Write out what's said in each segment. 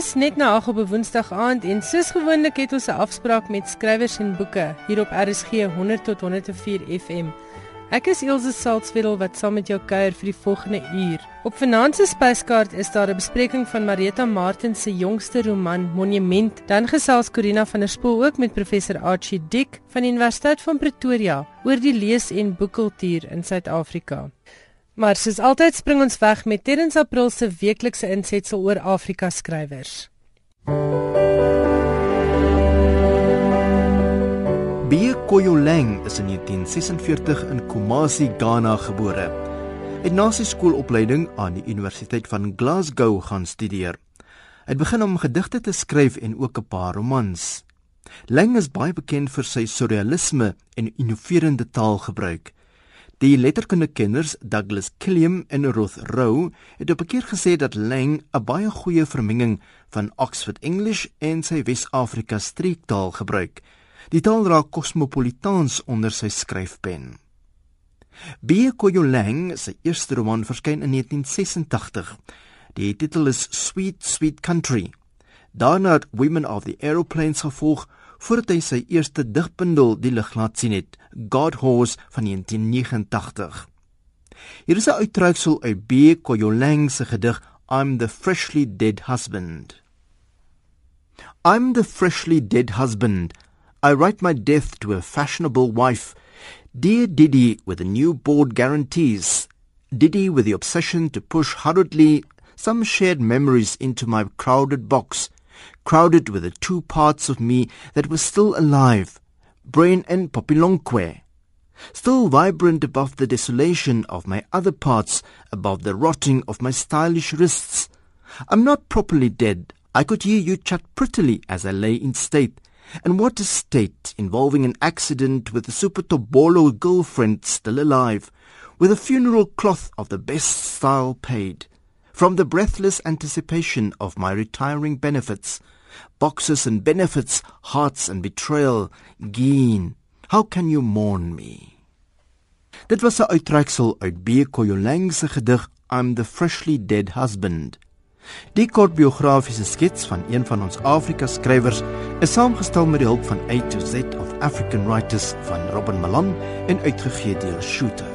Dis net na 8 op 'n Woensdag aand en soos gewoonlik het ons 'n afspraak met skrywers en boeke hier op RSG 100 tot 104 FM. Ek is Elsje Salzwetel wat saam met jou kuier vir die volgende uur. Op Vanaand se spyskaart is daar 'n bespreking van Marita Martin se jongste roman Monument. Dan gesels Corina van der Spool ook met professor Archie Dick van die Universiteit van Pretoria oor die lees- en boekkultuur in Suid-Afrika. Maar soos altyd spring ons weg met Terrens April se weeklikse insetsel oor Afrika skrywers. Bie Koyoleng is in 1946 in Kumasi, Ghana gebore. Hy het na sy skoolopleiding aan die Universiteit van Glasgow gaan studeer. Hy het begin om gedigte te skryf en ook 'n paar romans. Lang is baie bekend vir sy surrealisme en innoverende taalgebruik. Die letterkundekenners Douglas Killiam en Ruth Rowe het op 'n keer gesê dat Lang 'n baie goeie vermenging van Oxford English en sy Wes-Afrika streektaal gebruik. Die taal raak kosmopolitaans onder sy skryfpen. Bie Koyolang se eerste roman verskyn in 1986. Die titel is Sweet Sweet Country. Daarna het Women of the Aeroplanes gevolg voordat hy sy eerste digbundel die lig laat sien het, God Horse van 1989. Hier is 'n uittreksel uit B. Koyolang se gedig I'm the freshly dead husband. I'm the freshly dead husband. I write my death to a fashionable wife. Dear Diddy with the new board guarantees. Diddy with the obsession to push hurriedly some shared memories into my crowded box crowded with the two parts of me that were still alive, brain and popilonque, still vibrant above the desolation of my other parts, above the rotting of my stylish wrists. I'm not properly dead. I could hear you chat prettily as I lay in state. And what a state involving an accident with a super tobolo girlfriend still alive, with a funeral cloth of the best style paid. From the breathless anticipation of my retiring benefits, boxes and benefits, hearts and betrayal, gain, how can you mourn me? Dit was 'n uittreksel uit B. Koyolang se gedig I'm the freshly dead husband. Die kort biografiese skets van een van ons Afrika skrywers is saamgestel met die hulp van A to Z of African Writers van Robin Malan en uitgegee deur Shooter.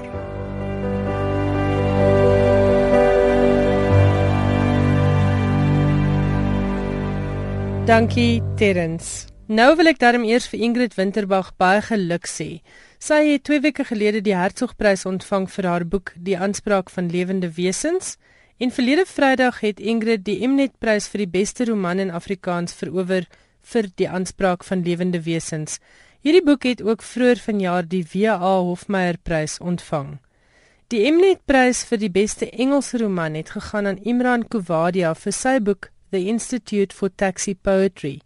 Dankie Terrens. Nou wil ek darm eers vir Ingrid Winterbag baie geluk sê. Sy het 2 weke gelede die Hertzogprys ontvang vir haar boek Die aanspraak van lewende wesens en verlede Vrydag het Ingrid die Mnet-prys vir die beste roman in Afrikaans verower vir Die aanspraak van lewende wesens. Hierdie boek het ook vroeër vanjaar die WA Hofmeyer-prys ontvang. Die Mnet-prys vir die beste Engelse roman het gegaan aan Imran Kowadia vir sy boek The Institute for Taxi Poetry.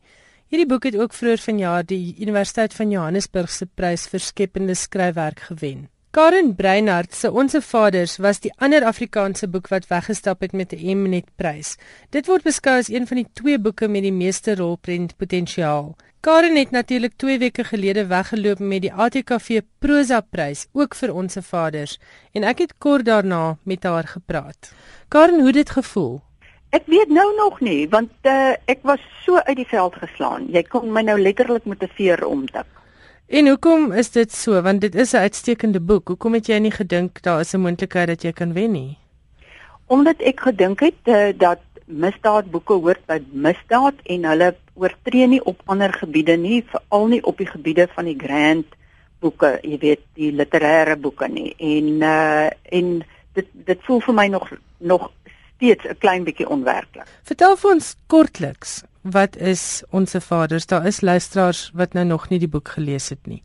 Hierdie boek het ook vroeër vanjaar die Universiteit van Johannesburg se prys vir skepende skryfwerk gewen. Karen Breinhardt se Onse Vaders was die ander Afrikaanse boek wat weggestap het met 'n Mnet prys. Dit word beskou as een van die twee boeke met die meeste rolprent potensiaal. Karen het natuurlik 2 weke gelede weggeloop met die ATKV Prosa prys ook vir Onse Vaders en ek het kort daarna met haar gepraat. Karen, hoe dit gevoel? Ek weet nou nog nie want uh, ek was so uit die veld geslaan. Jy kon my nou letterlik met 'n veer omtik. En hoekom is dit so? Want dit is 'n uitstekende boek. Hoekom het jy nie gedink daar is 'n moontlikheid dat jy kan wen nie? Omdat ek gedink het uh, dat misdaadboeke hoort by misdaad en hulle oortree nie op ander gebiede nie, veral nie op die gebiede van die grand boeke, jy weet, die literêre boeke nie. En uh en dit dit voel vir my nog nog steeds 'n klein bietjie onwerklik. Vertel vir ons kortliks, wat is ons vaders? Daar is luisteraars wat nou nog nie die boek gelees het nie.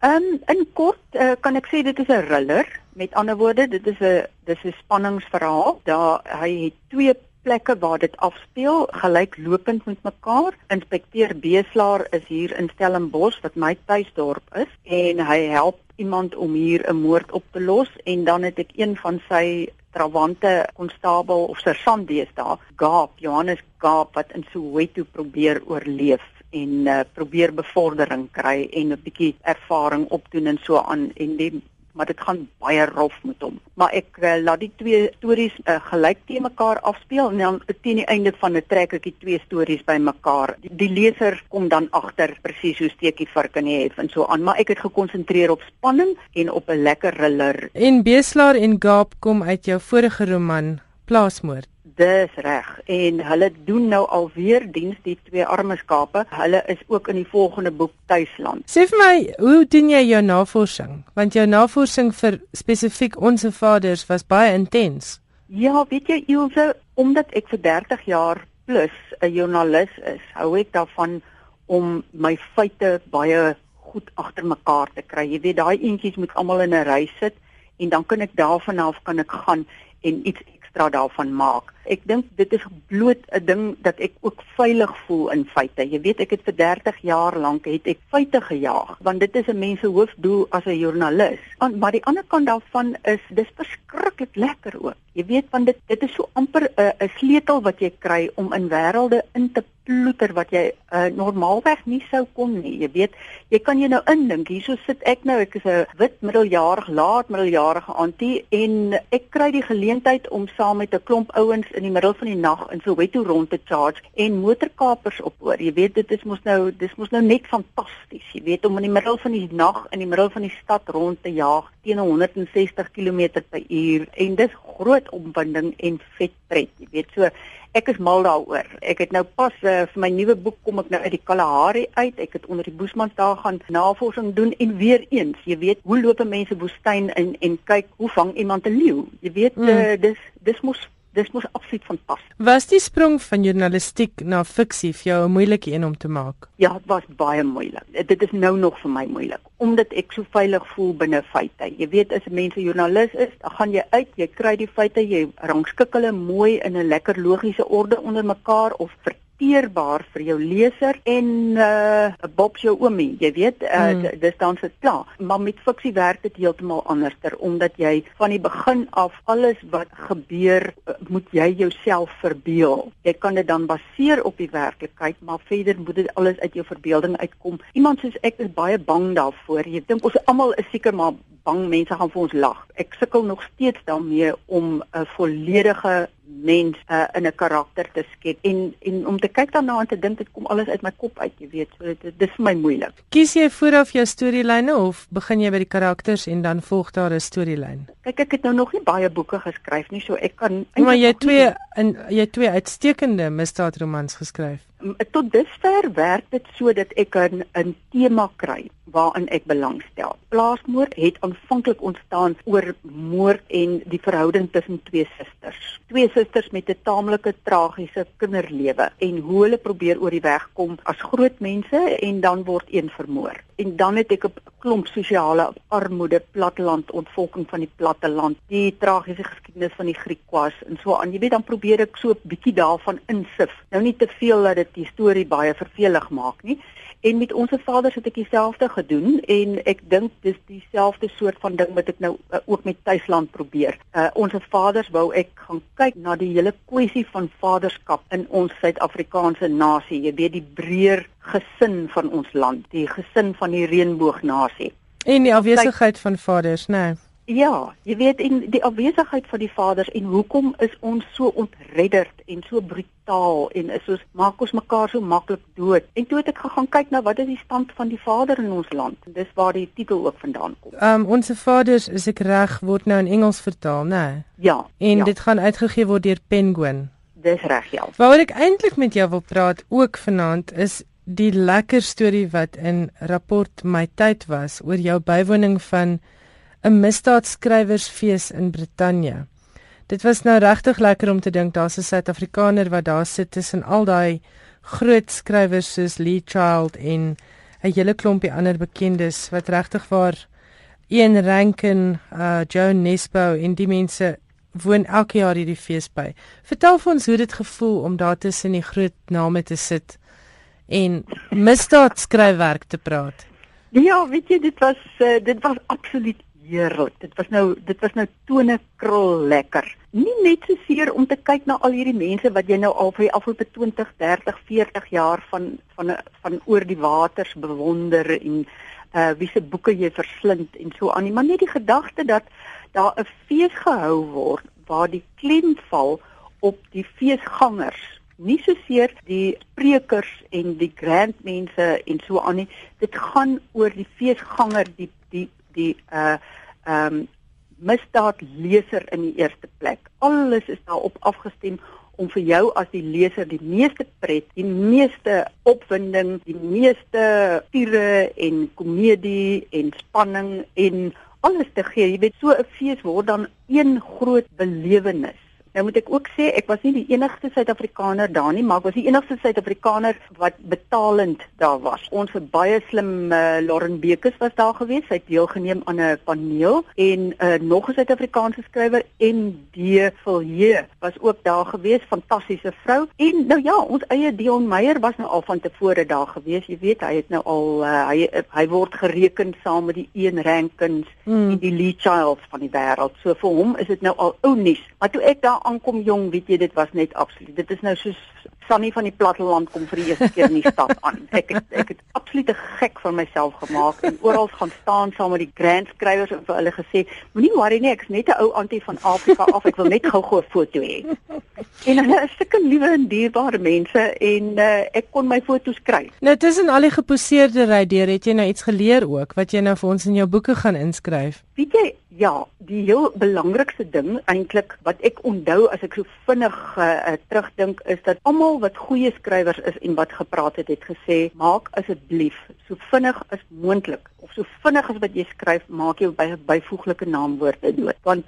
Ehm um, in kort uh, kan ek sê dit is 'n thriller. Met ander woorde, dit is 'n dis 'n spanningsverhaal. Daar hy het twee plekke waar dit afspeel, gelyklopend met mekaar. Inspekteur Beeslaar is hier in Stellenbosch wat my tuisdorp is en hy help iemand om hier 'n moord op te los en dan het ek een van sy trawante konstabel of sergeant deesdae, Gaap, Johannes Gaap wat in Soweto probeer oorleef en uh, probeer bevordering kry en 'n bietjie ervaring opdoen en so aan. En die maar dit gaan baie rof met hom. Maar ek uh, laat die twee stories uh, gelyk te mekaar afspeel en dan teen die einde van 'n trek ek die twee stories bymekaar. Die, die leser kom dan agter presies hoe steekie vark in die hef en so aan, maar ek het gekonsentreer op spanning en op 'n lekker thriller. En Beslaar en Gaap kom uit jou vorige roman Plaasmoord. Dis reg. En hulle doen nou alweer diens die twee arme skape. Hulle is ook in die volgende boek Tuisland. Sê vir my, hoe doen jy jou navorsing? Want jou navorsing vir spesifiek onsse vaders was baie intens. Ja, weet jy Ilse, omdat ek vir 30 jaar plus 'n joernalis is, hou ek daarvan om my feite baie goed agter mekaar te kry. Jy weet, daai eentjies moet almal in 'n ry sit en dan kan ek daarvan af kan ek gaan en iets ekstra daarvan maak. Ek dink dit is bloot 'n ding dat ek ook veilig voel in feite. Jy weet ek het vir 30 jaar lank het ek feite gejaag want dit is 'n mens se hoofdoel as 'n joernalis. Maar die ander kant daarvan is dis verskriklik lekker ook. Jy weet want dit dit is so amper 'n uh, sleutel wat jy kry om in wêrelde in te ploeter wat jy uh, normaalweg nie sou kon nie. Jy weet, jy kan jou nou indink, hierso sit ek nou, ek is 'n wit middeljarige, laat middeljarige antie en ek kry die geleentheid om saam met 'n klomp ouens in die middel van die nag in Soweto rond te charge en motorkapers opoor. Jy weet dit is mos nou dis mos nou net fantasties. Jy weet om in die middel van die nag in die middel van die stad rond te jaag teen 160 km/h en dis groot opwinding en vet pret. Jy weet so Ek is mal daaroor. Ek het nou pas uh, vir my nuwe boek kom ek nou uit die Kalahari uit. Ek het onder die Boesmans daar gaan navorsing doen en weer eens, jy weet, hoe loop mense woestyn in en kyk hoe vang iemand 'n leeu? Jy weet, mm. uh, dis dis mos dis mos absoluut fantasties. Was die sprong van journalistiek na fiksie vir jou 'n moeilike een om te maak? Ja, dit was baie moeilik. Dit is nou nog vir my moeilik omdat ek so veilig voel binne feite. Jy weet as 'n mens 'n joernalis is, dan gaan jy uit, jy kry die feite, jy rangskik hulle mooi in 'n lekker logiese orde onder mekaar of ver hanteerbaar vir jou leser en uh, Bob jou oomie, jy weet, uh, mm. dis dan se klaar. Maar met fiksie werk dit heeltemal anderster omdat jy van die begin af alles wat gebeur, uh, moet jy jouself verbeel. Jy kan dit dan baseer op die werklikheid, maar verder moet dit alles uit jou verbeelding uitkom. Iemand soos ek is baie bang daarvoor. Jy dink ons almal is seker maar bang mense gaan vir ons lag. Ek sukkel nog steeds daarmee om 'n volledige mens uh, in 'n karakter te skep en en om te kyk daarna en te dink dit kom alles uit my kop uit, jy weet, so dit dis vir my moeilik. Kies jy vooraf jou storielyne of begin jy by die karakters en dan volg daar 'n storielyn? Kyk, ek het nou nog nie baie boeke geskryf nie, so ek kan Maar jy twee in jy twee uitstekende misdaadromans geskryf. Tot dusver werk dit so dat ek 'n 'n tema kry waarin ek belangstel. Plaasmoord het aanvanklik ontstaan oor moord en die verhouding tussen twee susters. Twee susters met 'n taamlike tragiese kinderlewe en hoe hulle probeer oor die weg kom as groot mense en dan word een vermoor. En dan het ek 'n klomp sosiale armoede, platteland ontvolking van die platteland, die tragiese geskiedenis van die Griekwas en so aan. Jy weet dan probeer ek so 'n bietjie daarvan insif. Nou nie te veel dat die storie baie vervelig maak nie. En met ons vaders het ek dieselfde gedoen en ek dink dis dieselfde soort van ding wat ek nou uh, ook met tuisland probeer. Uh, ons vaders wou ek gaan kyk na die hele kwessie van vaderskap in ons Suid-Afrikaanse nasie. Jy weet die breër gesin van ons land, die gesin van die reënboognasie. En die afwesigheid van vaders, né? Nee. Ja, jy weet in die afwesigheid van die vaders en hoekom is ons so ontredderd en so brutaal en is ons maak ons mekaar so maklik dood. En toe het ek gegaan kyk na wat is die stand van die vader in ons land. En dis waar die titel ook vandaan kom. Ehm um, ons vaders is ek reg word nou in Engels vertaal, né? Nee? Ja. En ja. dit gaan uitgegee word deur Penguin. Dis reg, ja. Waaroor ek eintlik met jou wil praat ook vanaand is die lekker storie wat in rapport my tyd was oor jou bywoning van 'n misdaadskrywersfees in Brittanje. Dit was nou regtig lekker om te dink daar's 'n Suid-Afrikaner wat daar sit tussen al daai groot skrywers soos Lee Child en 'n hele klompie ander bekendes wat regtig waar Ian Rankin, uh Joan Nesbo en die mense woon elke jaar hierdie fees by. Vertel vir ons hoe dit gevoel om daar tussen die groot name te sit en misdaadskryfwerk te praat. Ja, weet jy, dit was uh, dit was absoluut heerlik. Dit was nou dit was nou tone krul lekker. Nie net so seer om te kyk na al hierdie mense wat jy nou al vir die afgelope 20, 30, 40 jaar van van van oor die waters bewonder en uh wie se boeke jy verslind en so aan. Maar net die gedagte dat daar 'n fees gehou word waar die klem val op die feesgangers nie so seer die sprekers en die grandmense en so aan nie dit gaan oor die feesganger die die die uh um misdaadleser in die eerste plek alles is daarop afgestem om vir jou as die leser die meeste pret, die meeste opwinding, die meeste tiere en komedie en spanning en alles te gee. Jy weet so 'n fees word dan een groot belewenis. Nou moet ek ook sê ek was nie die enigste Suid-Afrikaner daar nie, maar ek was die enigste Suid-Afrikaner wat betalend daar was. Ons het baie slim uh, Lauren Bekes was daar gewees. Sy het deelgeneem aan 'n paneel en uh, nog 'n Suid-Afrikaanse skrywer en die Vilje was ook daar gewees, fantastiese vrou. En nou ja, ons eie Dion Meyer was nou al van tevore daar gewees. Jy weet, hy het nou al uh, hy hy word gereken saam met die een rankings mm. en die Lee Childs van die wêreld. So vir hom is dit nou al ou nuus. Maar toe ek daar aankom jong, weet jy, dit was net absoluut. Dit is nou soos Sunny van die platteland kom vir die eerste keer in die stad aan. Ek het, ek het absolute gek van myself gemaak en oral gaan staan saam met die grand skrywers en vir hulle gesê, moenie worry nie, ek's net 'n ou antie van Afrika af, ek wil net gou-gou 'n foto hê. En hulle is sulke liewe en dierbare mense en uh, ek kon my foto's kry. Nou tussen al die geposeerde ry deur, het jy nou iets geleer ook wat jy nou vir ons in jou boeke gaan inskryf? Weet jy, ja, die heel belangrikste ding eintlik wat ek onthou as ek so vinnig uh, terugdink is dat almal wat goeie skrywers is en wat gepraat het, het gesê, maak asseblief so vinnig as moontlik of so vinnig as wat jy skryf, maak jy by byvoeglike naamwoorde dood, want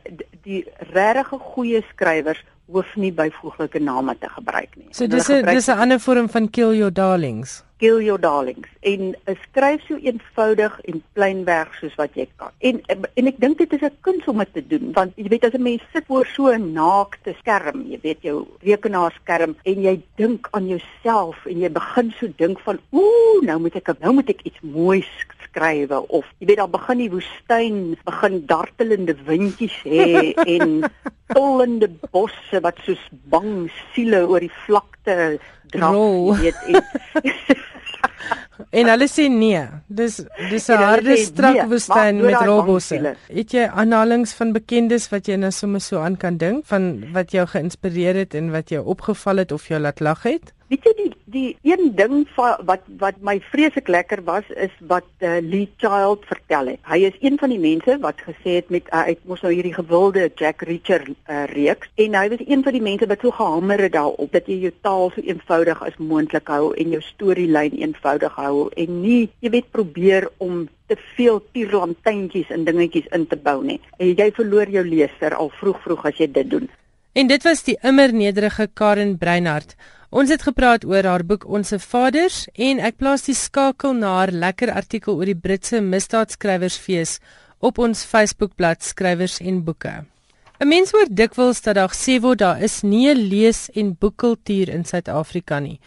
die regtig goeie skrywers hoef nie byvoeglike name te gebruik nie. So dis 'n dis 'n ander vorm van kill your darlings kill your darlings en uh, skryf so eenvoudig en pleinweg soos wat jy kan. En en ek dink dit is 'n kuns om dit te doen want jy weet as 'n mens sit voor so 'n naakte skerm, jy weet jou rekenaarskerm en jy dink aan jouself en jy begin so dink van ooh, nou moet ek nou moet ek iets moois skrywe of jy weet dan begin die woestyn begin dartelende windjies hê en tollende bosse wat soos bang siele oor die vlakte draf, jy weet en En hulle sê nee. Dis dis 'n harde strak nee, woestyn met robosse. Het jy aanhalings van bekendes wat jy nou sommer so aan kan dink van wat jou geïnspireer het en wat jou opgeval het of jou laat lag het? Weet jy die die een ding va, wat wat my vreeslik lekker was is wat uh, Lee Child vertel het. Hy is een van die mense wat gesê het met uh, uit mos nou hierdie gewilde Jack Reacher uh, reeks en hy was een van die mense wat so gehamer het daarop dat jy jou taal so eenvoudig as moontlik hou en jou storielyn eenvoudig hou en nie jy weet probeer om te veel tierlantuintjies en dingetjies in te bou nie. En jy verloor jou leser al vroeg vroeg as jy dit doen. En dit was die immer nederige Karen Breinhardt. Ons het gepraat oor haar boek Onse Vaders en ek plaas die skakel na haar lekker artikel oor die Britse misdaadskrywersfees op ons Facebookblad Skrywers en Boeke. 'n Mens hoor dikwels dat daar gesê word daar is nie 'n lees- en boekkultuur in Suid-Afrika nie.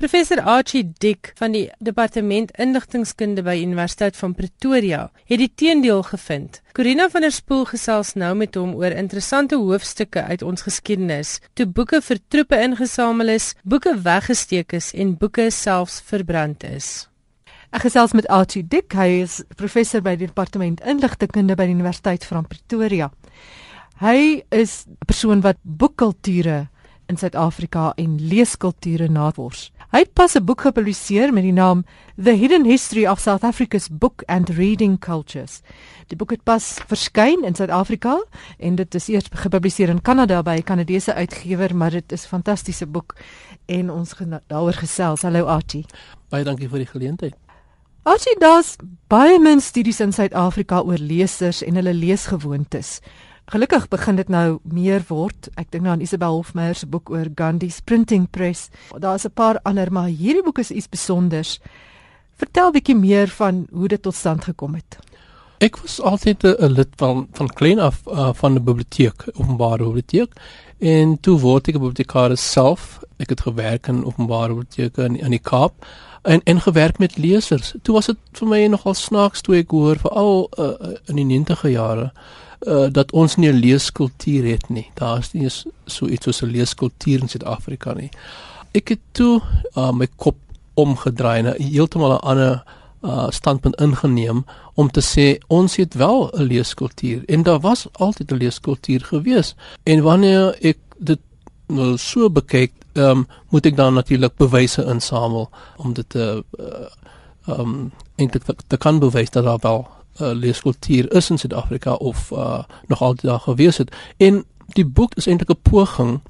Professor Archie Dick van die Departement Inligtingkunde by Universiteit van Pretoria het die teendeel gevind. Corina van der Spool gesels nou met hom oor interessante hoofstukke uit ons geskiedenis, toe boeke vir troepe ingesamel is, boeke weggesteek is en boeke selfs verbrand is. Ek gesels met Archie Dick, hy is professor by die Departement Inligtingkunde by die Universiteit van Pretoria. Hy is 'n persoon wat boekkulture in Suid-Afrika en leeskulture navors. Hy het pas 'n boek gepubliseer met die naam The Hidden History of South Africa's Book and Reading Cultures. Die boek het pas verskyn in Suid-Afrika en dit is eers gepubliseer in Kanada by 'n Kanadese uitgewer, maar dit is 'n fantastiese boek en ons daaroor gesels. Hallo Archie. Baie dankie vir die geleentheid. Archie, daar's baie min studies in Suid-Afrika oor lesers en hulle leesgewoontes. Gelukkig begin dit nou meer word. Ek dink nou aan Isabel Hofmeyer se boek oor Gandhi's Printing Press. Daar's 'n paar ander, maar hierdie boek is iets spesiaals. Vertel 'n bietjie meer van hoe dit tot stand gekom het. Ek was altyd 'n lid van van klein af uh, van die biblioteek, openbare biblioteek En toe word ek 'n bibliotekaris self. Ek het gewerk in openbare biblioteke in, in die Kaap en en gewerk met lesers. Toe was dit vir my nogal snaaks toe ek hoor veral uh, in die 90e jare uh, dat ons nie 'n leeskultuur het nie. Daar's nie so iets soos 'n leeskultuur in Suid-Afrika nie. Ek het toe uh, my kop omgedraai en heeltemal 'n ander uh, standpunt ingeneem om te sê ons het wel 'n leeskultuur en daar was altyd 'n leeskultuur gewees. En wanneer ek dit nou so bekyk, um, moet ek dan natuurlik bewyse insamel om dit te uh, um eintlik te, te kan bewys dat daar wel uh, leeskultuur is in Suid-Afrika of uh, nog altyd daar gewees het. En die boek is eintlik 'n poging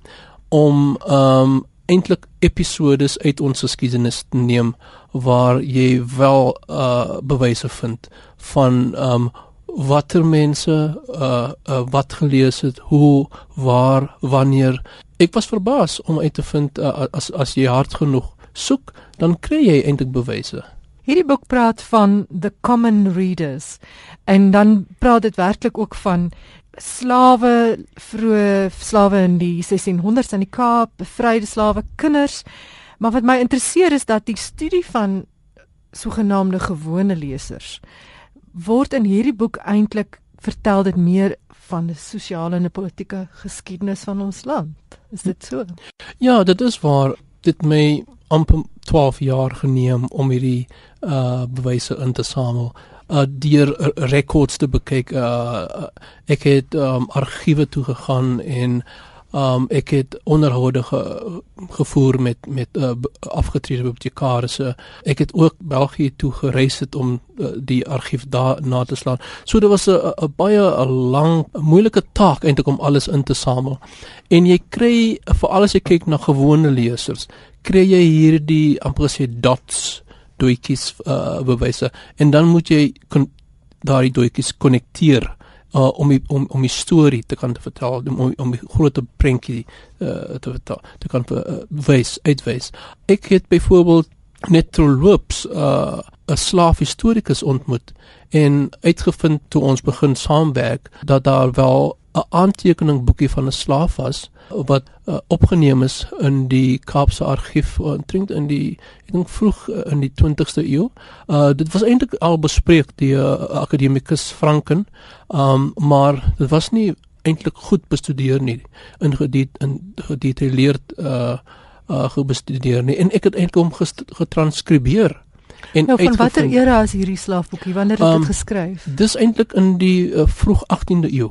om um eintlik episodes uit ons geskiedenis te neem waar jy wel uh bewyse vind van um watter mense uh, uh wat gelees het, hoe, waar, wanneer. Ek was verbaas om uit te vind uh, as as jy hard genoeg soek, dan kry jy eintlik bewyse. Hierdie boek praat van the common readers en dan praat dit werklik ook van slawe vroeë slawe in die 1600s in die Kaap, bevryde slawe kinders. Maar wat my interesseer is dat die studie van sogenaamde gewone lesers word in hierdie boek eintlik vertel dit meer van die sosiale en politieke geskiedenis van ons land. Is dit so? Ja, dit is waar dit my amper 12 jaar geneem om hierdie uh bewyse in te samel uh deur rekords te bekyk. Uh ek het um argiewe toe gegaan en um ek het onderhoude ge, gevoer met met uh, afgetrede bibliotekarisse. Ek het ook België toe gereis het om uh, die argief daar na te slaan. So dit was 'n baie 'n lang moeilike taak eintlik om alles in te samel. En jy kry veral as jy kyk na gewone lesers, kry jy hierdie amper sê dots doetjies uh, bewyse en dan moet jy daai doetjies konnekteer uh, om die, om om die storie te kan te vertel om om die groot prentjie uh, te vertel te kan uh, wys uitwys. Ek het byvoorbeeld net terloops 'n uh, 'n slaafhistorikus ontmoet en uitgevind toe ons begin saamwerk dat daar wel 'n aantekening boekie van 'n slaaf was wat uh, opgeneem is in die Kaapse argief omtrent in die ek dink vroeg uh, in die 20ste eeu. Uh dit was eintlik al bespreek deur uh, akademikus Franken. Um maar dit was nie eintlik goed bestudeer nie in gedetailleerd uh uh gebestudeer nie en ek het eintlik hom getranskribeer. En nou, van watter era is hierdie slaafboekie? Wanneer het dit um, geskryf? Dis eintlik in die uh, vroeg 18de eeu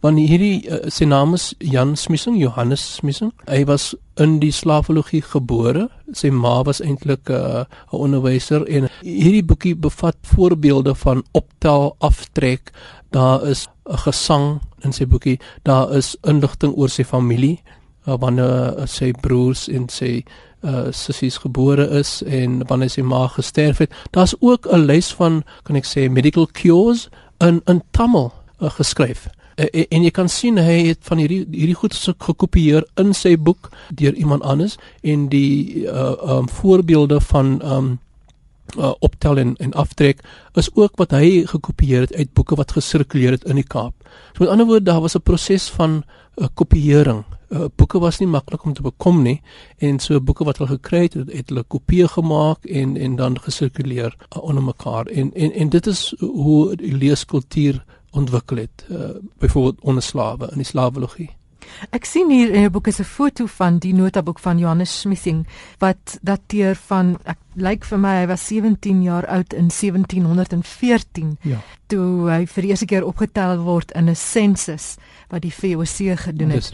want hierdie uh, sy naam is Jan Smissing, Johannes Smissing. Hy was in die slaafologie gebore. Sy ma was eintlik eh, 'n uh, onderwyser en hierdie boekie bevat voorbeelde van optel, aftrek. Daar is 'n gesang in sy boekie. Daar is inligting oor sy familie, uh, wanneer uh, sy broers en sy uh sissies gebore is en wanneer sy ma gesterf het. Daar's ook 'n lys van kan ek sê medical cures in in Tamil uh, geskryf. Uh, en jy kan sien hy het van hierdie hierdie goed gekopieer in sy boek deur iemand anders en die uh um voorbeelde van um uh, optel en en aftrek is ook wat hy gekopieer het uit boeke wat gesirkuleer het in die Kaap. So met ander woorde daar was 'n proses van uh, kopiering. Uh, boeke was nie maklik om te bekom nie en so boeke wat hulle gekry het, het hulle kopieë gemaak en en dan gesirkuleer uh, onder mekaar. En en en dit is hoe die leeskultuur ontwikkel het, uh, byvoorbeeld onder slawe in die slawologie. Ek sien hier in 'n boek is 'n foto van die notaboek van Johannes Smithing wat dateer van ek lyk vir my hy was 17 jaar oud in 1714. Ja. Toe hy vir die eerste keer opgetel word in 'n sensus wat die VOC gedoen het.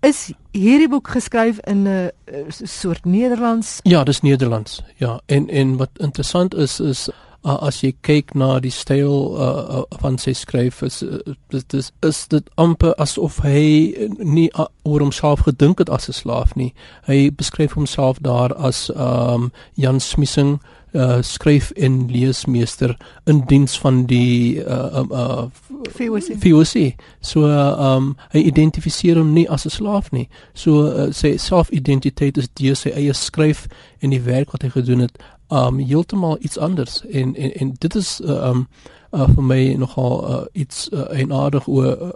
Is hierdie boek geskryf in 'n soort Nederlands? Ja, dis Nederlands. Ja, en en wat interessant is is uh, as jy kyk na die styl uh, uh, van sy skryf is uh, dit is is dit amper asof hy nie uh, oor homself gedink het as 'n slaaf nie hy beskryf homself daar as um, Jan Smissing uh, skryf en leesmeester in diens van die uh, um, uh, VOC. VOC. So uh, um hy identifiseer hom nie as 'n slaaf nie. So uh, sy selfidentiteit is deur sy eie skryf en die werk wat hy gedoen het um heeltemal iets anders. En en en dit is uh, um uh, vir my nogal uh, iets uh, eienaardig oor uh,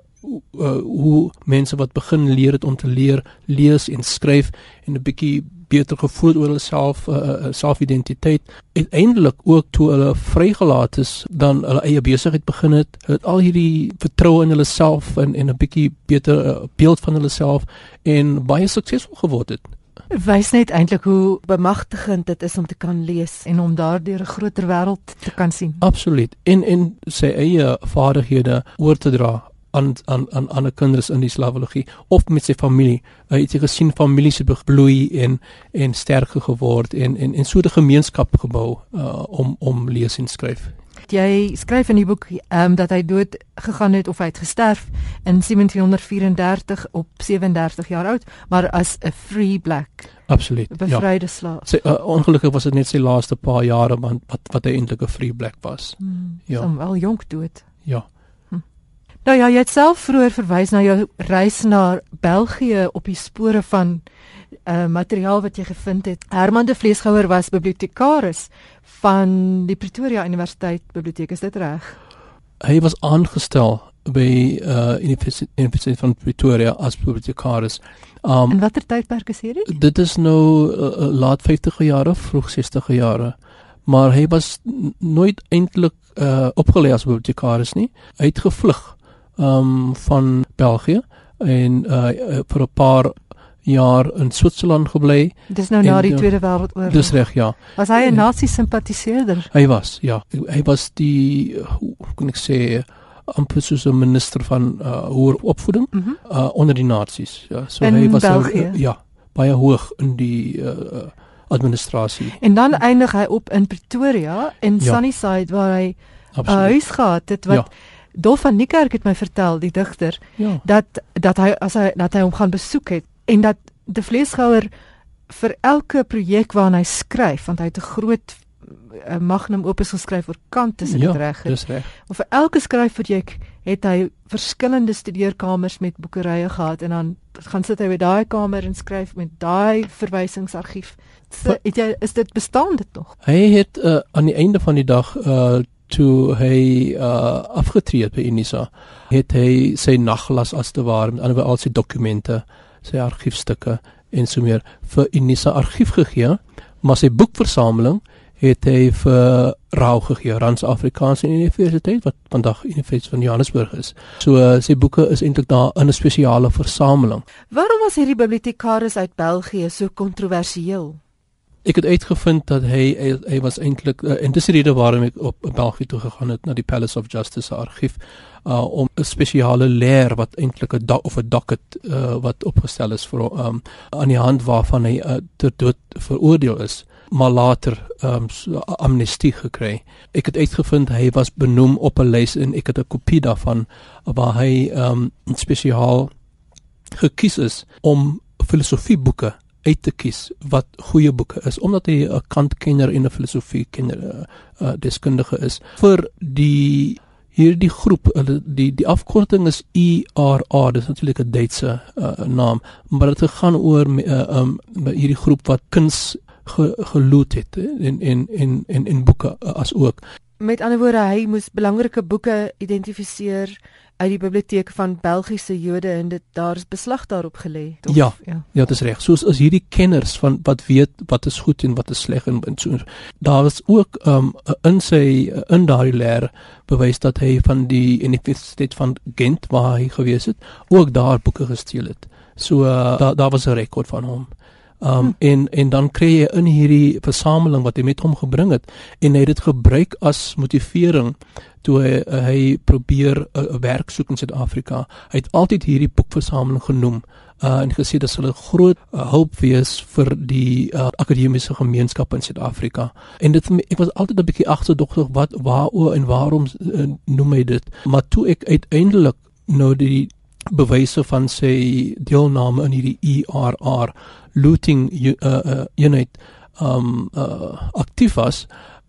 uh, hoe mense wat begin leer het om te leer lees en skryf en 'n bietjie beter gevoel oor hulle self uh, uh, selfidentiteit. Uiteindelik ook toe hulle vrygelaat is dan hulle eie besigheid begin het het al hierdie vertroue in hulle self en en 'n bietjie beter uh, beeld van hulle self en baie suksesvol geword het wys net eintlik hoe bemagtigend dit is om te kan lees en om daardeur 'n groter wêreld te kan sien. Absoluut. En en sy eie vaardighede oor te dra aan aan aan ander kinders in die slavologie of met sy familie. Hy het gesien families se bloei en en sterker geword en en en so 'n gemeenskap gebou uh, om om lees en skryf. Jy skryf in die boek ehm um, dat hy dood gegaan het of hy het gesterf in 1734 op 37 jaar oud, maar as 'n free black. Absoluut. Bevryde ja. slaaf. Sy uh, ongelukkig was dit net sy laaste paar jare want wat wat hy eintlik 'n free black was. Hmm, ja. Hom wel jonk dood. Ja. Hm. Nou ja, jy het self vroeër verwys na jou reis na België op die spore van uh materiaal wat jy gevind het. Herman de Vleesgouer was bibliotekaris van die Pretoria Universiteit Biblioteek, is dit reg? Hy was aangestel by uh Universiteit van Pretoria as bibliotekaris. Um En watter tydperk is hierdie? Dit is nou uh laat 50e jare, vroeg 60e jare. Maar hy was nooit eintlik uh opgelei as bibliotekaris nie. Hy het gevlug um van België en uh vir 'n paar jaar in Switserland gebly. Dis nou na die Tweede Wêreldoorlog. Dis reg, ja. Was hy 'n nazi-simpatiseerder? Hy was, ja. Hy was die hoe kan ek sê amper soos 'n minister van uh, hoër opvoeding mm -hmm. uh, onder die nasies. Ja, so in hy was België. Uh, ja, baie hoog in die uh, administrasie. En dan eindig hy op in Pretoria in ja. Sunnyside waar hy 'n huis gehad het wat ja. Dolf van Niekerk het my vertel, die digter, ja. dat dat hy as hy dat hy hom gaan besoek het en dat die vleesgouer vir elke projek waarna hy skryf, want hy het 'n groot uh, magnum opus geskryf oor Kant, dit ja, reg? Dis reg. Of vir elke skryfprojek het hy verskillende studeerkamers met boekerye gehad en dan gaan sit hy by daai kamer en skryf met daai verwysingsargief. So, het jy is dit bestaan dit nog? Hy het uh, aan die einde van die dag uh toe hy uh afgetree het by Unisa het hy sy naglas as te ware met ander al sy dokumente sy argiefstukke en so meer vir Unisa argief gegee maar sy boekversameling het hy vir Rau gegee Rans Afrikaanse Universiteit wat vandag Universiteit van Johannesburg is. So uh, sy boeke is eintlik daar in 'n spesiale versameling. Waarom was hierdie bibliotekaris uit België so kontroversieel ek het uitgevind dat hy hy, hy was eintlik uh, en dis die rede waarom ek op België toe gegaan het na die Palace of Justice argief uh, om 'n spesiale leer wat eintlik 'n of 'n docket uh, wat opgestel is vir um, aan die hand waarvan hy uh, ter dood veroordeel is maar later um, amnestie gekry. Ek het uitgevind hy was benoem op 'n lys en ek het 'n kopie daarvan waar hy um, spesiaal gekies is om filosofieboeke uit te kies wat goeie boeke is omdat hy 'n kantkenner en 'n filosofie kenner uh, uh, deskundige is vir die hierdie groep hulle die die afkorting is ERA dis natuurlik 'n Duitse uh, naam maar dit gaan oor uh, um, hierdie groep wat kuns ge, geloot het in in in in in boeke uh, as ook. Met ander woorde hy moes belangrike boeke identifiseer uit die biblioteke van Belgiese Jode en dit daar's beslag daarop gelê. Ja, ja. Ja, dis reg. Soos as hierdie kenners van wat weet wat is goed en wat is sleg en, en so. Daar was ook um in sy in daardie leer bewys dat hy van die Universiteit van Gent waar hy gewees het, ook daar boeke gesteel het. So uh, daar daar was 'n rekord van hom. Um hm. en en dan kry jy in hierdie versameling wat hy met hom gebring het en hy het dit gebruik as motivering toe hy, hy probeer 'n werk soek in Suid-Afrika. Hy het altyd hierdie boekversameling genoem uh, en gesê dit sal 'n groot uh, hulp wees vir die uh, akademiese gemeenskap in Suid-Afrika. En dit ek was altyd 'n bietjie agterdogtig wat waaroor en waarom uh, noem hy dit? Maar toe ek uiteindelik nou die bewyse van sy deelname in hierdie ERR looting uh, uh, unit um uh, aktief was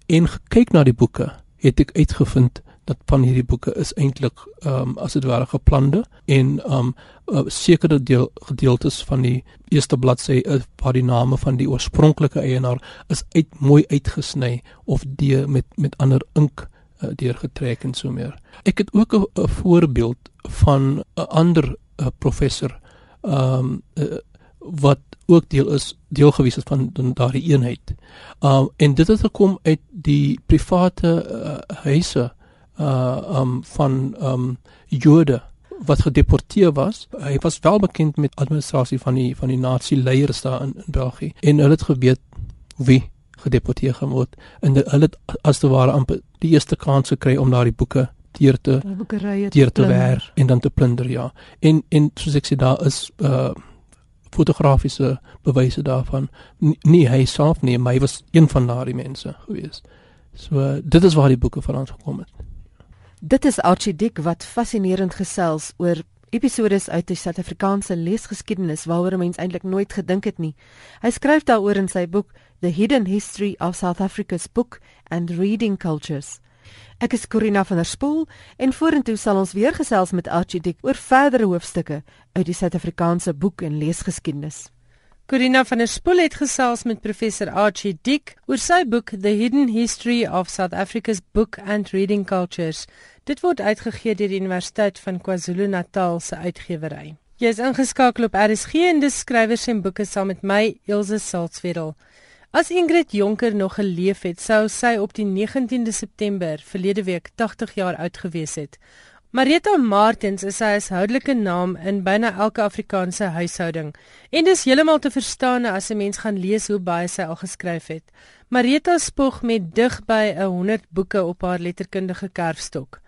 en gekyk na die boeke het ek uitgevind dat van hierdie boeke is eintlik ehm um, as dit ware geplande en ehm um, uh, sekere deel gedeeltes van die eerste bladsy uh, waar die name van die oorspronklike eienaar is uit mooi uitgesny of die met met ander ink uh, deurgetrek en so meer. Ek het ook 'n voorbeeld van 'n ander uh, professor ehm um, uh, wat ook deel is deel gewees het van daardie eenheid. Um en dit het gekom uit die private uh, huise uh um van um Jode wat gedeporteer was. Hy was wel bekend met administrasie van die van die nazi leiers daar in, in België en hulle het geweet wie gedeporteer geword en hulle het as te ware amper die eerste kans gekry om daardie boeke deur te deur te werk en dan te plunder ja. En en soos ek sê daar is uh fotografiese bewyse daarvan. Nie, nie hy self nie maar hy was een van daardie mense gewees so dit is waar die boeke van ons gekom het. Dit is Archie Dick wat fascinerend gesels oor episodes uit die Suid-Afrikaanse leesgeskiedenis waaroor 'n mens eintlik nooit gedink het nie. Hy skryf daaroor in sy boek The Hidden History of South Africa's Book and Reading Cultures Ek is Corina van der Spool en vorentoe sal ons weer gesels met Archie Dick oor verdere hoofstukke uit die Suid-Afrikaanse boek en leesgeskiedenis. Corina van der Spool het gesels met professor Archie Dick oor sy boek The Hidden History of South Africa's Book and Reading Cultures. Dit word uitgegee deur die Universiteit van KwaZulu-Natal se uitgewery. Jy is ingeskakel op RSG en dis skrywers en boeke saam met my Elsje Salzwetel. As Ingrid Jonker nog geleef het, sou sy op die 19de September verlede week 80 jaar oud gewees het. Marita Martens is sy huishoudelike naam in byna elke Afrikaanse huishouding en dis heeltemal te verstaan as 'n mens gaan lees hoe baie sy al geskryf het. Marita spog met dig by 'n 100 boeke op haar letterkundige kerfstok.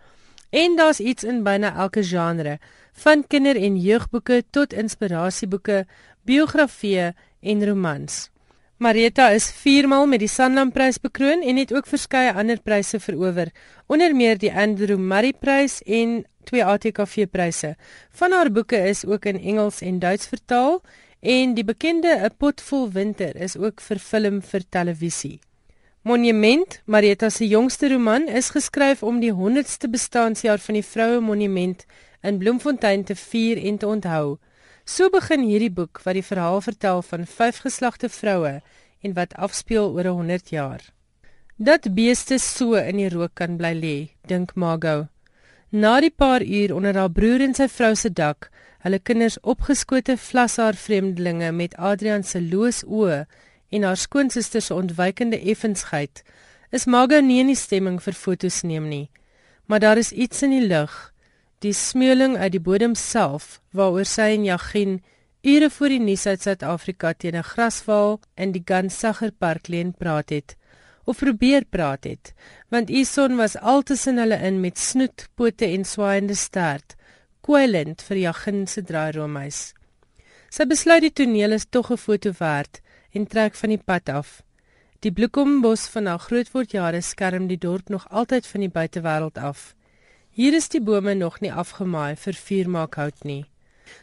En daar's iets in byna elke genre, van kinder- en jeugboeke tot inspirasieboeke, biografieë en romans. Marita is 4 maal met die Sanlam Prys bekroon en het ook verskeie ander pryse verower, onder meer die Andrew Murray Prys en twee ATKV pryse. Van haar boeke is ook in Engels en Duits vertaal en die bekende 'n pot vol winter is ook vervilm vir televisie. Monument, Marita se jongste roman, is geskryf om die 100ste bestaanjaar van die Vroue Monument in Bloemfontein te vier en te onthou. So begin hierdie boek wat die verhaal vertel van vyf geslagte vroue en wat afspeel oor 100 jaar. Dat beeste so in die rook kan bly lê, dink Margot. Na die paar uur onder haar broer en sy vrou se dak, hulle kinders opgeskote vlashaar vreemdelinge met Adrian se loos oë en haar skoonsister se ontwykende effensheid, is Margot nie in die stemming vir fotos neem nie. Maar daar is iets in die lug die smeeling uit die bodem self waaroor sy en Jagien ure voor die nuus uit Suid-Afrika teen 'n grasval in die Gansagger Park leen praat het of probeer praat het want Ison was altussen hulle in met snoet, pote en swaaiende stert kwelend vir Jagien se draairoomhuis. Sy besluit die toneel is tog 'n foto werd en trek van die pad af. Die bloekombos van haar grootwordjare skerm die dorp nog altyd van die buitewêreld af Hier is die bome nog nie afgemaai vir vuurmaakhout nie.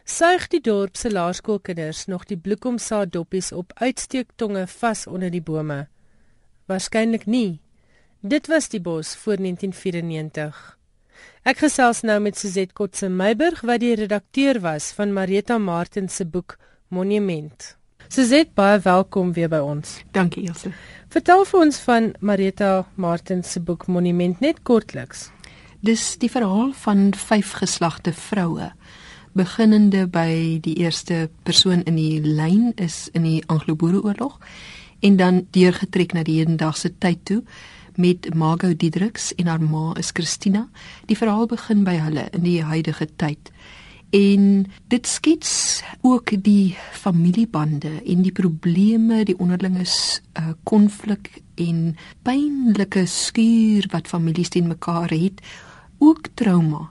Suig die dorp se laerskoolkinders nog die bloekomsaad doppies op uitsteektonge vas onder die bome? Waarskynlik nie. Dit was die bos voor 1994. Ek gesels nou met Suzette Kotse Meiburg wat die redakteur was van Marita Martin se boek Monument. Suzette, baie welkom weer by ons. Dankie, Elsje. Vertel vir ons van Marita Martin se boek Monument net kortliks. Dis die verhaal van vyf geslagte vroue. Beginnende by die eerste persoon in die lyn is in die Anglo-Boereoorlog en dan deurgetrek na die hedendaagse tyd toe met Margot Diedriks en haar ma is Christina. Die verhaal begin by hulle in die huidige tyd. En dit skets ook die familiebande en die probleme, die onderlinge uh, konflik en pynlike skuur wat families teen mekaar het ook trauma.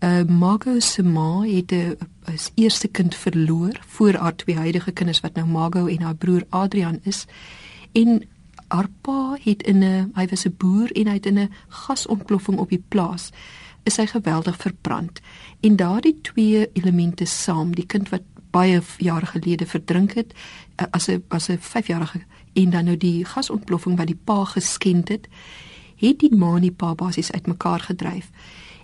Uh Margot se ma het 'n as eerste kind verloor voor haar twee huidige kinders wat nou Margot en haar broer Adrian is. En haar pa het in 'n hy was 'n boer en hy het in 'n gasontploffing op die plaas is hy geweldig verbrand. En daardie twee elemente saam, die kind wat baie jare gelede verdrink het uh, as 'n as 'n 5-jarige en dan nou die gasontploffing wat die pa geskend het het die ma en die pa basies uitmekaar gedryf.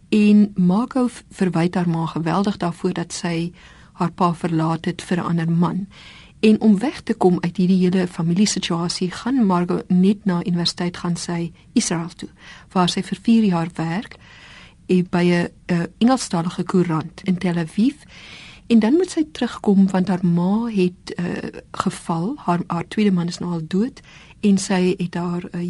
En Marco verwyd haar ma geweldig daarvoor dat sy haar pa verlaat het vir 'n ander man. En om weg te kom uit hierdie hele familiesituasie, gaan Margot net na universiteit gaan sy Israel toe, waar sy vir 4 jaar werk eh, by 'n uh, Engelstalige koerant in Tel Aviv. En dan moet sy terugkom want haar ma het uh, geval, haar haar tweede man is nou al dood en sy het haar uh,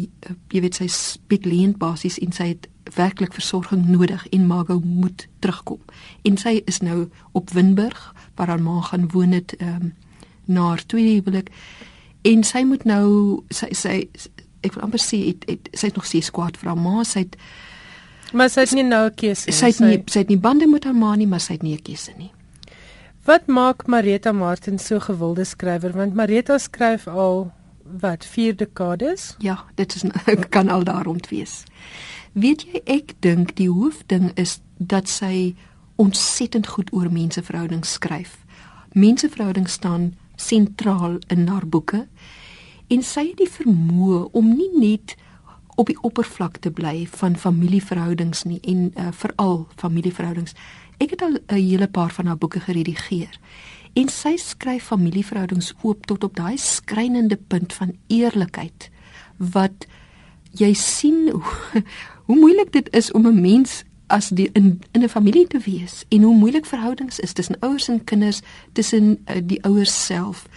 jy weet sy bedleend basies en sy het werklik versorging nodig en Margot moet terugkom. En sy is nou op Winburg waar haar ma gaan woon het um, na haar tweede huwelik. En sy moet nou sy sy ek wil amper sê het, het sy het nog steeds kwaad vir haar ma. Sy het maar sy het nie nou 'n keuse sy het nie sy het nie bande met haar ma nie maar sy het nie 'n keuse nie. Wat maak Marita Martin so gewilde skrywer? Want Marita skryf al wat 4 dekades ja dit is kan al daarom wees weet jy ek dink die hoofding is dat sy ontsettend goed oor menseverhoudings skryf menseverhoudings staan sentraal in haar boeke en sy het die vermoë om nie net op die oppervlak te bly van familieverhoudings nie en uh, veral familieverhoudings. Ek het al 'n hele paar van haar boeke geredigeer. En sy skryf familieverhoudings oop tot op daai skrynende punt van eerlikheid wat jy sien hoe, hoe moeilik dit is om 'n mens as die in in 'n familie te wees en hoe moeilik verhoudings is tussen ouers en kinders, tussen uh, die ouers self.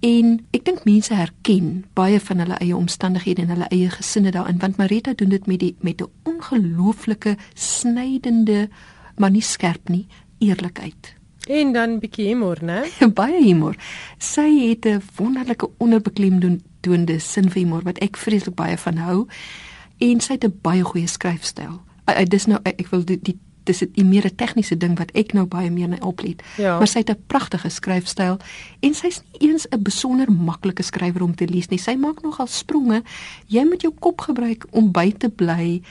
En ek dink mense herken baie van hulle eie omstandighede en hulle eie gesinne daarin want Marita doen dit met die met 'n ongelooflike snydende maar nie skerp nie eerlikheid. En dan bietjie humor, né? baie humor. Sy het 'n wonderlike onderbeklemdoende sin vir humor wat ek vreeslik baie van hou en sy het 'n baie goeie skryfstyl uh, dis nou ek wil die, die dis 'n meer 'n tegniese ding wat ek nou baie meer na oplet. Ja. Maar sy het 'n pragtige skryfstyl en sy's nie eens 'n besonder maklike skrywer om te lees nie. Sy maak nogal spronge. Jy moet jou kop gebruik om by te bly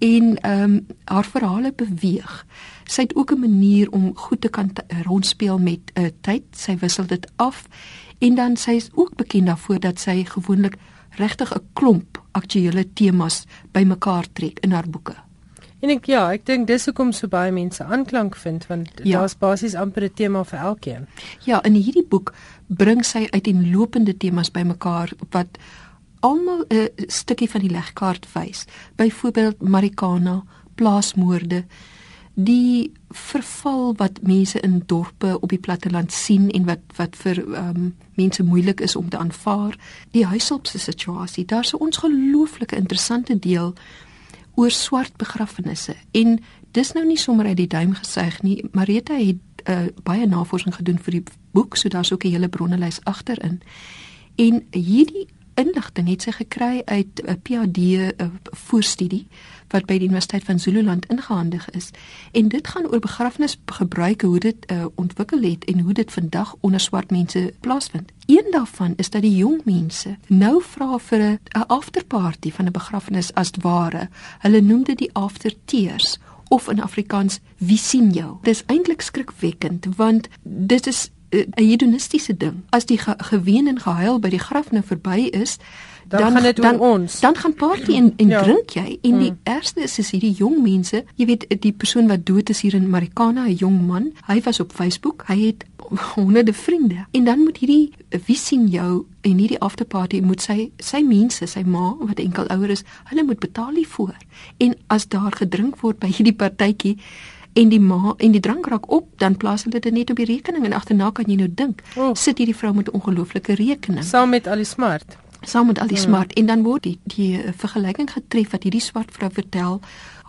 en ehm um, haar verhale beweeg. Sy het ook 'n manier om goed te kan rondspeel met 'n uh, tyd. Sy wissel dit af en dan sy is ook bekend daarvoor dat sy gewoonlik regtig 'n klomp aktuelle temas bymekaar trek in haar boeke. En ek ja, ek dink dis hoekom so baie mense aanklank vind want ja. daar's basies amper 'n tema vir elkeen. Ja, in hierdie boek bring sy uiteenlopende temas bymekaar wat almal 'n stukkie van die legkaart wys. Byvoorbeeld Marikana, plaasmoorde, die verval wat mense in dorpe op die platteland sien en wat wat vir um, mense moeilik is om te aanvaar, die huishulpse situasie. Daar's 'n ongelooflike interessante deel oor swart begrafnisse en dis nou nie sommer uit die duim gesuig nie. Marita het uh, baie navorsing gedoen vir die boek, so daar's ook 'n hele bronnelys agterin. En hierdie inligting het sy gekry uit 'n PhD 'n voorstudie wat by die Universiteit van Zululand ingehandig is. En dit gaan oor begrafnisgebruike, hoe dit uh, ontwikkel het en hoe dit vandag onder swart mense plaasvind. Een daarvan is dat die jong mense nou vra vir 'n afterparty van 'n begrafnis as ware. Hulle noem dit die aftertears of in Afrikaans wie sien jou. Dis eintlik skrikwekkend want dit is 'n hedonistiese ding. As die ge geween en gehuil by die graf nou verby is, dan, dan gaan dit oor ons. Dan gaan party en en ja. drink jy en die mm. ergste is is hierdie jong mense, jy weet die persoon wat dood is hier in Marikana, 'n jong man, hy was op Facebook, hy het honderde vriende. En dan moet hierdie wie sien jou en hierdie afterparty moet sy sy mense, sy ma wat enkel ouer is, hulle moet betaal hiervoor. En as daar gedrink word by hierdie partytjie en die ma en die drank raak op, dan plaas hulle dit net op die rekening en agterna kan jy nou dink, oh. sit hierdie vrou met 'n ongelooflike rekening. Saam met al die smart. Saam met al die hmm. smart en dan word die die eh, vergelyking getref wat hierdie swart vrou vertel.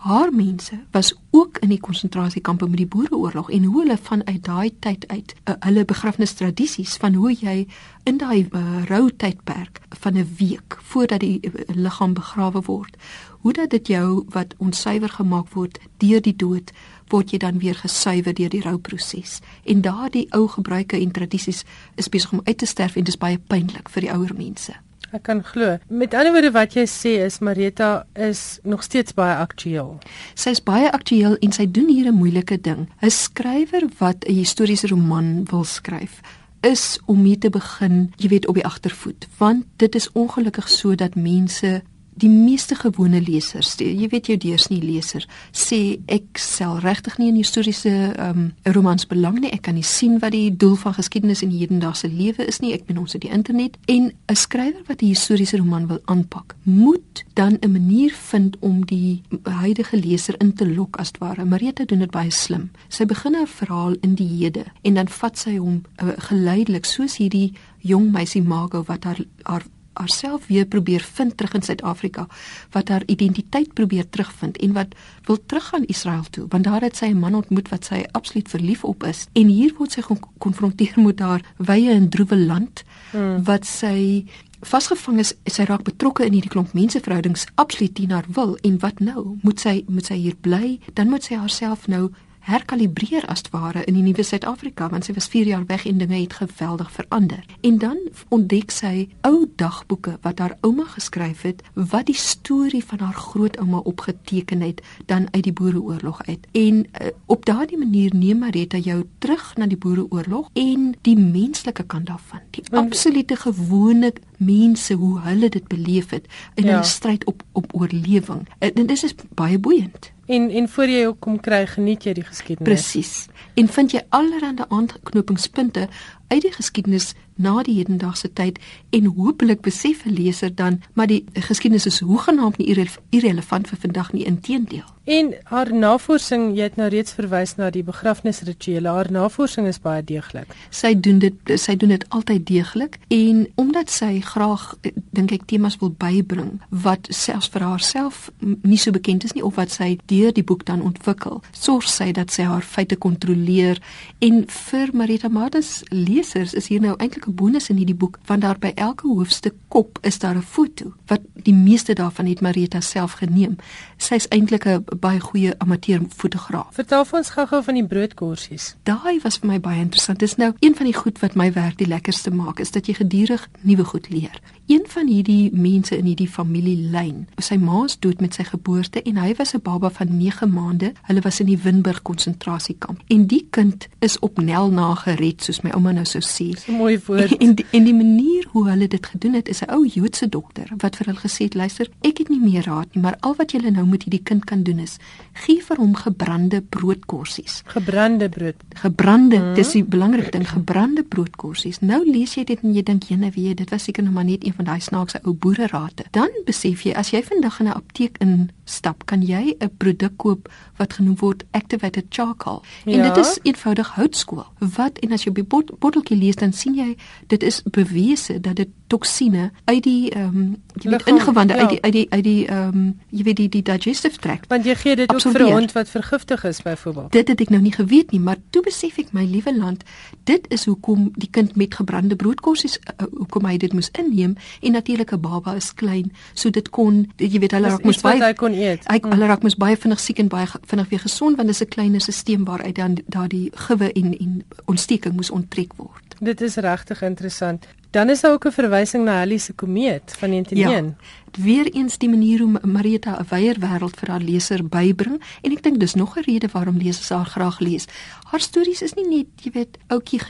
Haar mense was ook in die konsentrasiekampe met die Boereoorlog en hoe hulle vanuit daai tyd uit uh, hulle begrafnistradisies van hoe jy in daai uh, rou tydperk van 'n week voordat die uh, liggaam begrawe word, hoe dat dit jou wat onsuiwer gemaak word deur die dood word jy dan weer gesuiwer deur die rouproses. En daardie ou gebruike en tradisies is besig om uit te sterf en dit is baie pynlik vir die ouer mense. Ek kan glo. Met ander woorde wat jy sê is Marita is nog steeds baie aktueel. Sy is baie aktueel en sy doen hier 'n moeilike ding. 'n Skrywer wat 'n historiese roman wil skryf, is om mee te begin, jy weet, op die agtervoet, want dit is ongelukkig so dat mense die meeste gewone lesers, die, jy weet jou deursnee leser, sê ek sel regtig nie in historiese um, romans belang nie. Ek kan nie sien wat die doel van geskiedenis in hedendaagse lewe is nie. Ek ben ons op die internet en 'n skrywer wat 'n historiese roman wil aanpak, moet dan 'n manier vind om die huidige leser in te lok as ware. Marita doen dit baie slim. Sy begin 'n verhaal in die hede en dan vat sy hom uh, geleidelik soos hierdie jong meisie Margot wat haar haar haarself weer probeer vind terug in Suid-Afrika wat haar identiteit probeer terugvind en wat wil teruggaan Israel toe want daar het sy 'n man ontmoet wat sy absoluut verlief op is en hier word sy gekonfronteer met haar wye en droewe land hmm. wat sy vasgevang is sy raak betrokke in hierdie klomp menseverhoudings absoluut teen haar wil en wat nou moet sy moet sy hier bly dan moet sy haarself nou herkalibreer as ware in die nuwe Suid-Afrika want sy was 4 jaar weg en dinge het geweldig verander. En dan ontdek sy ou dagboeke wat haar ouma geskryf het wat die storie van haar grootouma opgeteken het dan uit die Boereoorlog uit. En uh, op daardie manier neem Marita jou terug na die Boereoorlog en die menslike kant daarvan. Die absolute gewone mense hoe hulle dit beleef het in ja. stryd op op oorlewing. En dit is baie boeiend. En en voor jy ook kom kry, geniet jy die geskiedenis. Presies. En vind jy allerlei aanknopingspunte uit die geskiedenis na die hedendaagse tyd en hopelik besef 'n leser dan maar die geskiedenis is hoegenaamd nie irre irrelevant vir vandag nie inteendeel. En haar navorsing, jy het nou reeds verwys na die begrafnisrituele. Haar navorsing is baie deeglik. Sy doen dit sy doen dit altyd deeglik en omdat sy graag dink ek temas wil bybring wat selfs vir haarself nie so bekend is nie of wat sy deur die boek dan ontwikkel, sorg sy dat sy haar feite kontroleer en vir Marita Mardes lesers is hier nou eintlik 'n bonus in hierdie boek want daar by elke hoofstuk kop is daar 'n foto wat die meeste daarvan het Marita self geneem. Sy's eintlik 'n baie goeie amateurfotograaf. Vertel vir ons gou-gou van die broodkorsies. Daai was vir my baie interessant. Dis nou een van die goed wat my werk die lekkerste maak is dat jy gedurig nuwe goed leer. Een van hierdie mense in hierdie familielyn, sy ma is dood met sy geboorte en hy was 'n baba van 9 maande. Hulle was in die Winburg konsentrasiekamp. En die kind is op Nel na gered soos my ouma nou sou sê. 'n mooi woord. En die, en die manier hoe hulle dit gedoen het is 'n ou Joodse dokter wat vir hulle gesê het: "Luister, ek het nie meer raad nie, maar al wat julle nou met hierdie kind kan doen is gee vir hom gebrande broodkorsies." Gebrande brood. Gebrande, mm -hmm. dis die belangrike ding, gebrande broodkorsies. Nou lees jy dit en jy dink, "Jene, wie, dit was seker nog maar net een van daai snaakse ou boererate." Dan besef jy as jy vandag in 'n apteek instap, kan jy 'n produk koop wat genoem word activated charcoal. En ja. dit is eenvoudig houtskool. Wat en as jy op die bot, botteltjie lees dan sien jy dit is bewese dat dit toksine uit die ehm um, jy weet ingewande ja. uit die uit die uit die ehm um, jy weet die die digestive tract. Want jy gee dit absorbeer. ook vir 'n hond wat vergiftig is byvoorbeeld. Dit het ek nou nie geweet nie, maar toe besef ek my liewe land, dit is hoekom die kind met gebrande broodkorsies uh, hoekom hy dit moes inneem en natuurlik 'n baba is klein, so dit kon jy weet hulle raak mos baie hy kon eet. Hy, mm. Hulle raak mos baie vinnig siek en baie vinnig weer gesond want dit is 'n kleiner stelsel waaruit dan daardie gewe en en ontsteking moes onttrek word. Dit is regtig interessant. Dan is daar ook 'n verwysing na Halley se komeet van 1901. Ja, Weereens die manier hoe Marita 'n wyeer wêreld vir haar leser bybring en ek dink dis nog 'n rede waarom lesers haar graag lees. Haar stories is nie net, jy weet, ouetjie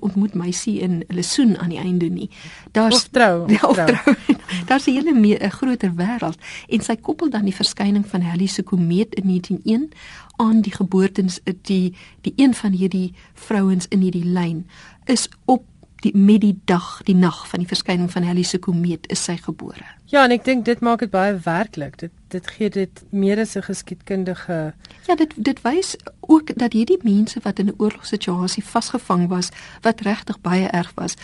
ontmoet meisie in lesoen aan die einde nie. Daar's trou, ja, trou. trou. Daar's 'n hele meer 'n groter wêreld en sy koppel dan die verskyning van Halley se komeet in 1901 aan die geboortes die die een van hierdie vrouens in hierdie lyn is op die met die dag, die nag van die verskyning van Halley se komeet is sy gebore. Ja, en ek dink dit maak dit baie werklik. Dit dit gee dit meer as 'n geskiedkundige Ja, dit dit wys ook dat hierdie mense wat in 'n oorlogssituasie vasgevang was, wat regtig baie erg was.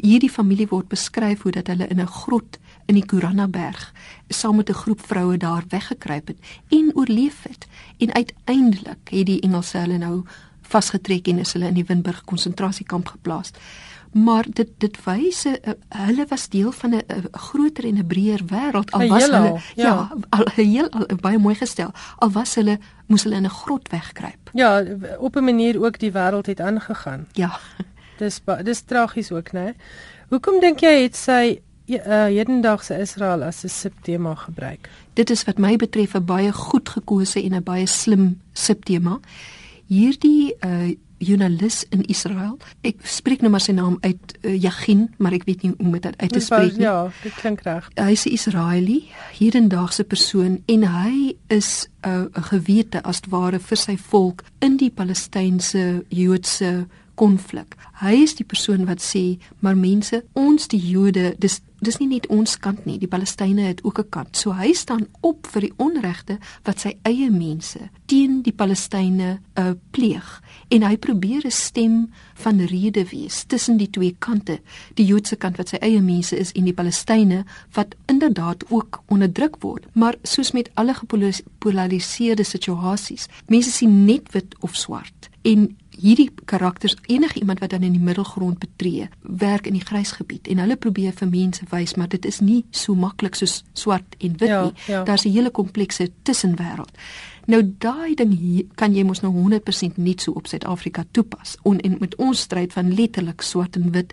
Hierdie familie word beskryf hoe dat hulle in 'n grot in die Kuranaberg saam met 'n groep vroue daar weggekruip het en oorleef het. En uiteindelik het die Engelse hulle nou vasgetrek en is hulle in die Winburg konsentrasiekamp geplaas maar dit dit wys uh, hulle was deel van 'n groter en 'n breër wêreld al was hulle ja, ja al heel al, baie mooi gestel. Al was hulle moes hulle in 'n grot wegkruip. Ja op 'n manier ook die wêreld het aangegaan. Ja. Dis dis tragies ook né? Hoekom dink jy het sy uh, hedendaagse Israel as 'n subtema gebruik? Dit is wat my betref 'n baie goed gekose en 'n baie slim subtema. Hierdie uh, joernalis in Israel. Ek spreek nou maar sy naam uit uh, Yagin, maar ek weet nie hoe om dit uit te spreek nie. Ja, dit klink reg. Hy is 'n Israeli, hierdendaagse persoon en hy is 'n uh, gewete as ware vir sy volk in die Palestynse Joodse konflik. Hy is die persoon wat sê, maar mense, ons die Jode, dis dis nie net ons kant nie, die Palestynë het ook 'n kant. So hy staan op vir die onregte wat sy eie mense teen die Palestynë uh, pleeg en hy probeer 'n stem van rede wees tussen die twee kante, die Joodse kant wat sy eie mense is en die Palestynë wat inderdaad ook onderdruk word. Maar soos met alle gepolariseerde situasies, mense sien net wit of swart en hierdie karakters enige iemand wat dan in die middelgrond betree, werk in die grysgebied en hulle probeer vir mense wys maar dit is nie so maklik soos swart en wit ja, nie. Ja. Daar's 'n hele komplekse tussenwêreld. Nou daai ding hier kan jy mos nou 100% nie so op Suid-Afrika toepas on, en met ons stryd van letterlik swart en wit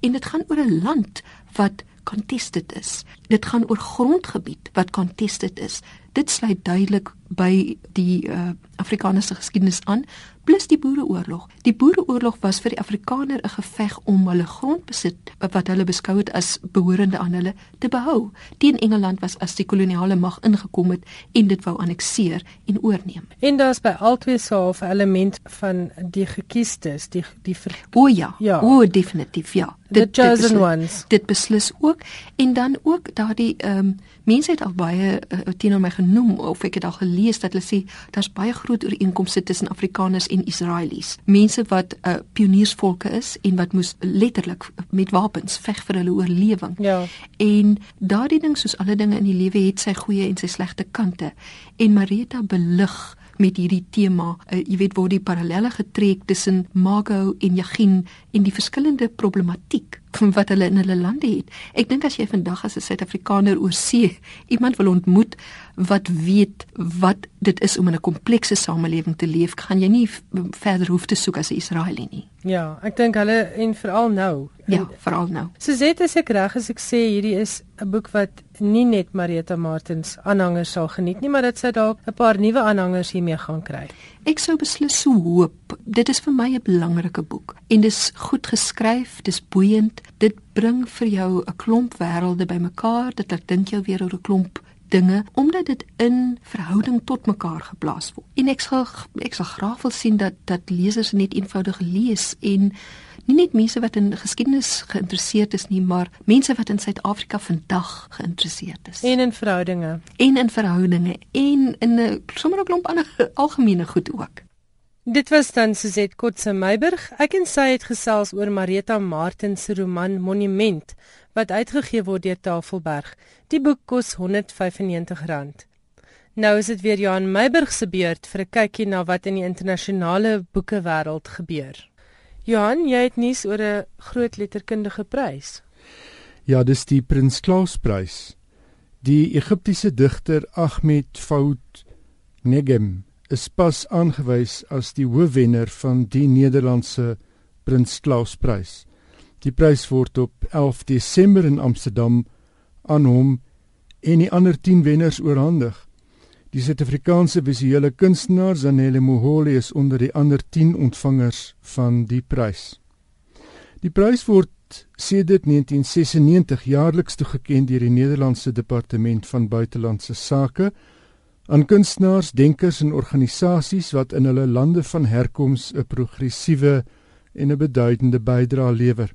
en dit gaan oor 'n land wat contested is. Dit gaan oor grondgebied wat contested is. Dit sluit duidelik by die uh, Afrikaanse geskiedenis aan plus die boereoorlog. Die boereoorlog was vir die Afrikaner 'n geveg om hulle grondbesit wat hulle beskou het as behorende aan hulle te behou. Teen Engeland was as die koloniale mag ingekom het en dit wou annekteer en oorneem. En daar's by albei so 'n element van die gekiesdes, die die. O ja, ja. o definitief ja. Dit, the chosen dit beslis, ones. Dit beslis ook en dan ook daardie ehm um, mense het al baie uh, teenoor my genoem of ek het al gelees dat hulle sê daar's baie groot ooreenkomste tussen Afrikaners en Israelies. Mense wat 'n uh, pioniersvolke is en wat moes letterlik met wapens veg vir hulle oorlewing. Ja. En daardie ding soos alle dinge in die lewe het sy goeie en sy slegte kante. En Marita belig met hierdie tema. Uh, jy weet waar die parallelle getrek tussen Mago en Jagin en die verskillende problematiek wat hulle in hulle lande het. Ek dink as jy vandag as 'n Suid-Afrikaner oor see iemand wil ontmoet wat weet wat dit is om in 'n komplekse samelewing te leef, gaan jy nie verder hoef te soek as 'n Israeliet nie. Ja, ek dink hulle en veral nou. Ja, veral nou. Suzette, as ek reg is, ek sê hierdie is 'n boek wat nie net Marita Martins aanhangers sal geniet nie, maar dit sou dalk 'n paar nuwe aanhangers hiermee gaan kry. Ek sou beslis so hoop. Dit is vir my 'n belangrike boek en dis goed geskryf, dis boeiend. Dit bring vir jou 'n klomp wêrelde bymekaar. Dit laat dink jou weer oor 'n klomp dinge omdat dit in verhouding tot mekaar geplaas word. En ek sal ek sal graag wil sien dat dat lesers net eenvoudig lees en nie net mense wat in geskiedenis geïnteresseerd is nie, maar mense wat in Suid-Afrika vandag geïnteresseerd is. En in verhoudinge. En in verhoudinge en in 'n sommer 'n klomp ander algemene goed ook. Dit was dan Suzette Kotse Meiburg. Ek en sy het gesels oor Marita Martin se roman Monument wat uitgegee word deur Tafelberg. Die boek kos R195. Nou is dit weer Johan Meiburg se beurt vir 'n kykie na wat in die internasionale boekewêreld gebeur. Johan, jy het nuus oor 'n groot letterkundige prys. Ja, dis die Prins Klaus prys. Die Egiptiese digter Ahmed Foud Negem is pas aangewys as die hoofwenner van die Nederlandse Prins Claus Prys. Die prys word op 11 Desember in Amsterdam aan hom en die ander 10 wenners oorhandig. Die Suid-Afrikaanse visuele kunstenaar Zanele Moholi is onder die ander 10 ontvangers van die prys. Die prys word sedert 1996 jaarliks toegekend deur die Nederlandse Departement van Buitelandse Sake aan kunstenaars, denkers en organisasies wat in hulle lande van herkoms 'n progressiewe en 'n beduidende bydrae lewer.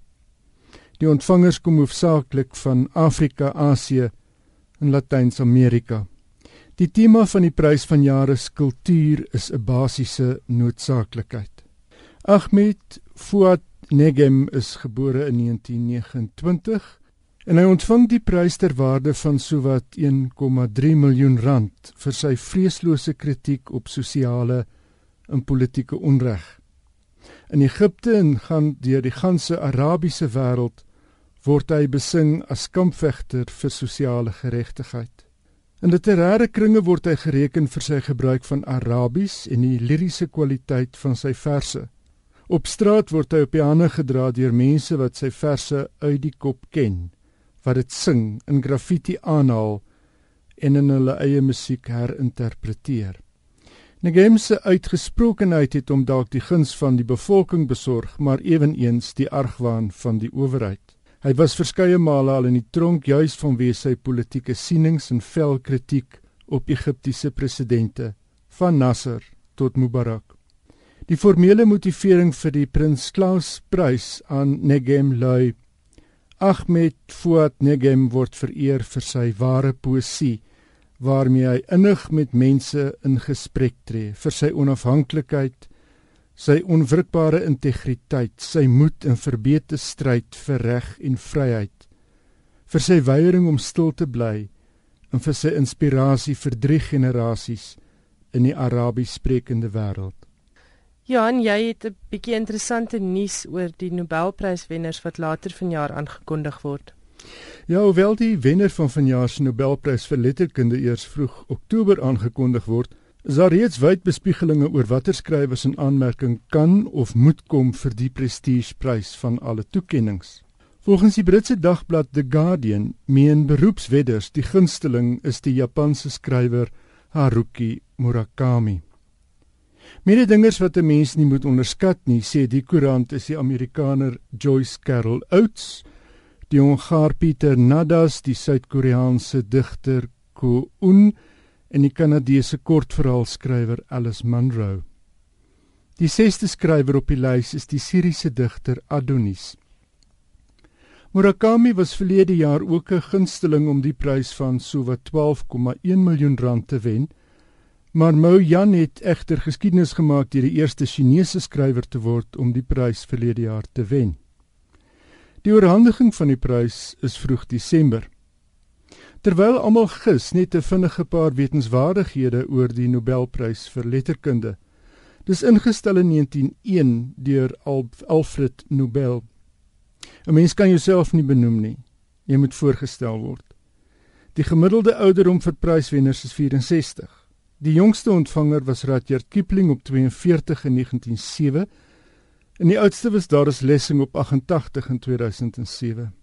Die ontvangers kom hoofsaaklik van Afrika, Asië en Latyns-Amerika. Die tema van die prys van jare is kultuur is 'n basiese noodsaaklikheid. Ahmed Fuad Negem is gebore in 1929 En hy ontvang die prys ter waarde van sowat 1,3 miljoen rand vir sy vreeslose kritiek op sosiale en politieke onreg. In Egipte en gaan deur die ganse Arabiese wêreld word hy besing as kampvegter vir sosiale geregtigheid. In literêre kringe word hy gereken vir sy gebruik van Arabies en die liriese kwaliteit van sy verse. Op straat word hy op die hande gedra deur mense wat sy verse uit die kop ken wat dit sing in graffiti aanhaal en in hulle eie musiek herinterpreteer. Negem se uitgesprokenheid het hom dalk die guns van die bevolking besorg, maar ewenigs die argwaan van die owerheid. Hy was verskeie male al in die tronk juis vanweë sy politieke sienings en vel kritiek op Egiptiese presidente van Nasser tot Mubarak. Die formele motivering vir die Prins Klaus Prys aan Negem lui Ahmed Fuad Negem word vereer vir sy ware poësie waarmee hy innig met mense in gesprek tree vir sy onafhanklikheid, sy onwrikbare integriteit, sy moed en verbeete stryd vir reg en vryheid, vir sy weiering om stil te bly en vir sy inspirasie vir drie generasies in die Arabies sprekende wêreld. Ja, en jy het 'n bietjie interessante nuus oor die Nobelpryswenners wat later vanjaar aangekondig word. Ja, hoewel die wenner van vanjaar se Nobelprys vir letterkunde eers vroeg Oktober aangekondig word, is daar reeds wyd bespiegelinge oor watter skrywers in aanmerking kan of moet kom vir die prestigeprys van alle toekenninge. Volgens die Britse dagblad The Guardian, meen beroepswedders die gunsteling is die Japanse skrywer Haruki Murakami. Mededingers wat 'n mens nie moet onderskat nie, sê die koerant is die Amerikaner Joyce Carol Oates, die Hongaar Pieter Nadas, die Suid-Koreaanse digter Ko Un en die Kanadese kortverhaalskrywer Alice Munro. Die sesde skrywer op die lys is die Syriese digter Adonis. Murakami was verlede jaar ook 'n gunsteling om die prys van sowat 12,1 miljoen rand te wen. Maar Mo Yan het egter geskiedenis gemaak deur die eerste Chinese skrywer te word om die prys verlede jaar te wen. Die oorhandiging van die prys is vroeg Desember. Terwyl almal gis net 'n vinnige paar wetenskapwaardighede oor die Nobelprys vir letterkunde. Dis ingestel in 1901 deur Alfred Nobel. 'n Mens kan jouself nie benoem nie. Jy moet voorgestel word. Die gemiddelde ouderdom vir pryswenners is 64. Die jongste ontvanger was Rudyard Kipling op 42 in 1907 en die oudste was Doris Lessing op 88 in 2007.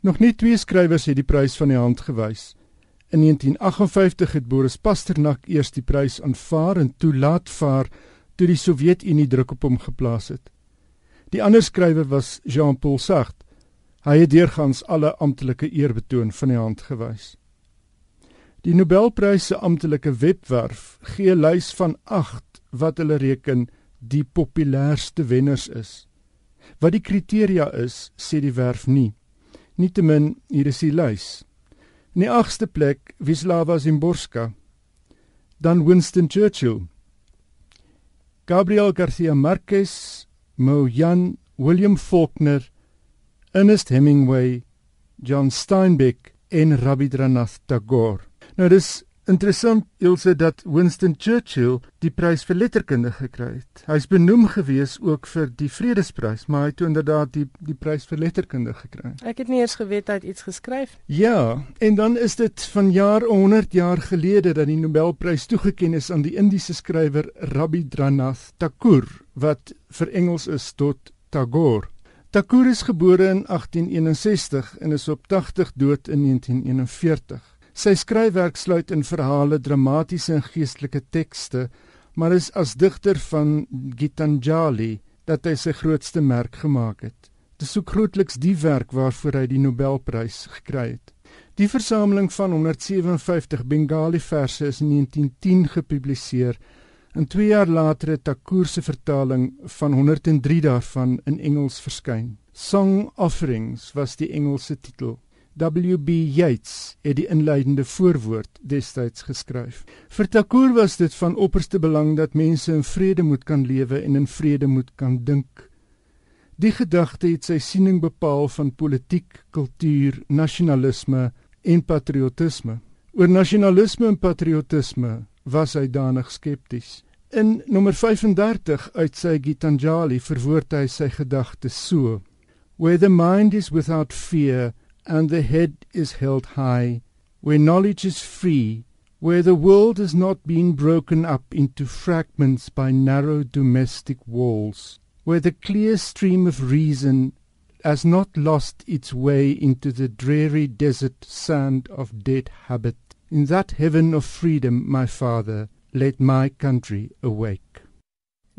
Nog nie twee skrywers het die prys van die hand gewys. In 1958 het Boris Pasternak eers die prys aanvaar en toe laat vaar toe die Sowjetunie druk op hom geplaas het. Die ander skrywer was Jean-Paul Sartre. Hy het deurgangs alle amptelike eerbetoon van die hand gewys. Die Nobelprys se amptelike webwerf gee 'n lys van 8 wat hulle reken die populairste wenners is. Wat die kriteria is, sê die werf nie. Nietemin hier is die lys. In die 8ste plek Wisława Szymborska, dan Winston Churchill, Gabriel Garcia Marquez, Mo Yan, William Faulkner, Ernest Hemingway, John Steinbeck en Rabindranath Tagore. Nou dis interessant Ilse dat Winston Churchill die prys vir letterkunde gekry het. Hy's benoem gewees ook vir die Vredesprys, maar hy het inderdaad die die prys vir letterkunde gekry. Ek het nie eers geweet hy het iets geskryf. Ja, en dan is dit van jaar 100 jaar gelede dat die Nobelprys toegekend is aan die Indiese skrywer Rabindranath Tagore wat vir Engels is tot Tagore. Tagore is gebore in 1861 en is op 80 dood in 1941. Sy skryfwerk sluit in verhale, dramatiese en geestelike tekste, maar is as digter van Gitanjali dat hy sy grootste merk gemaak het. Dit is ook grootliks die werk waarvoor hy die Nobelprys gekry het. Die versameling van 157 Bengali verse is in 1910 gepubliseer en 2 jaar later het Tagore se vertaling van 103 daarvan in Engels verskyn. Song Offerings was die Engelse titel. W.B. Yeats het die inleidende voorwoord destyds geskryf. Vir Tagore was dit van opperste belang dat mense in vrede moet kan lewe en in vrede moet kan dink. Die gedagte het sy siening bepaal van politiek, kultuur, nasionalisme en patriotisme. Oor nasionalisme en patriotisme was hy danig skepties. In nommer 35 uit sy Gitanjali verwoord hy sy gedagtes so: Where the mind is without fear and the head is held high, where knowledge is free, where the world has not been broken up into fragments by narrow domestic walls, where the clear stream of reason has not lost its way into the dreary desert sand of dead habit. In that heaven of freedom, my father, Let My Country Awake.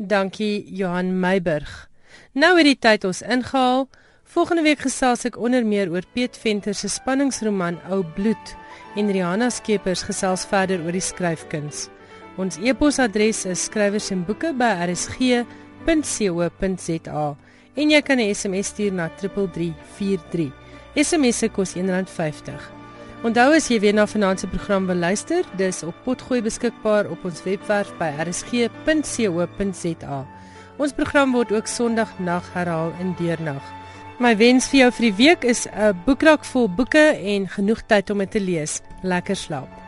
Dankie Johan Meiburg. Nou het die tyd ons ingehaal. Volgende week gesels ek onder meer oor Piet Venter se spanningsroman Ou Bloed en Rihanna Skeepers gesels verder oor die skryfkuns. Ons e-posadres is skrywersenboeke@rsg.co.za en jy kan 'n SMS stuur na 3343. SMS se kos R1.50. Onthou as jy weer na vanaand se program wil luister, dis op potgooi beskikbaar op ons webwerf by rsg.co.za. Ons program word ook Sondagnag herhaal in deernag. My wens vir jou vir die week is 'n boekrak vol boeke en genoeg tyd om dit te lees. Lekker slaap.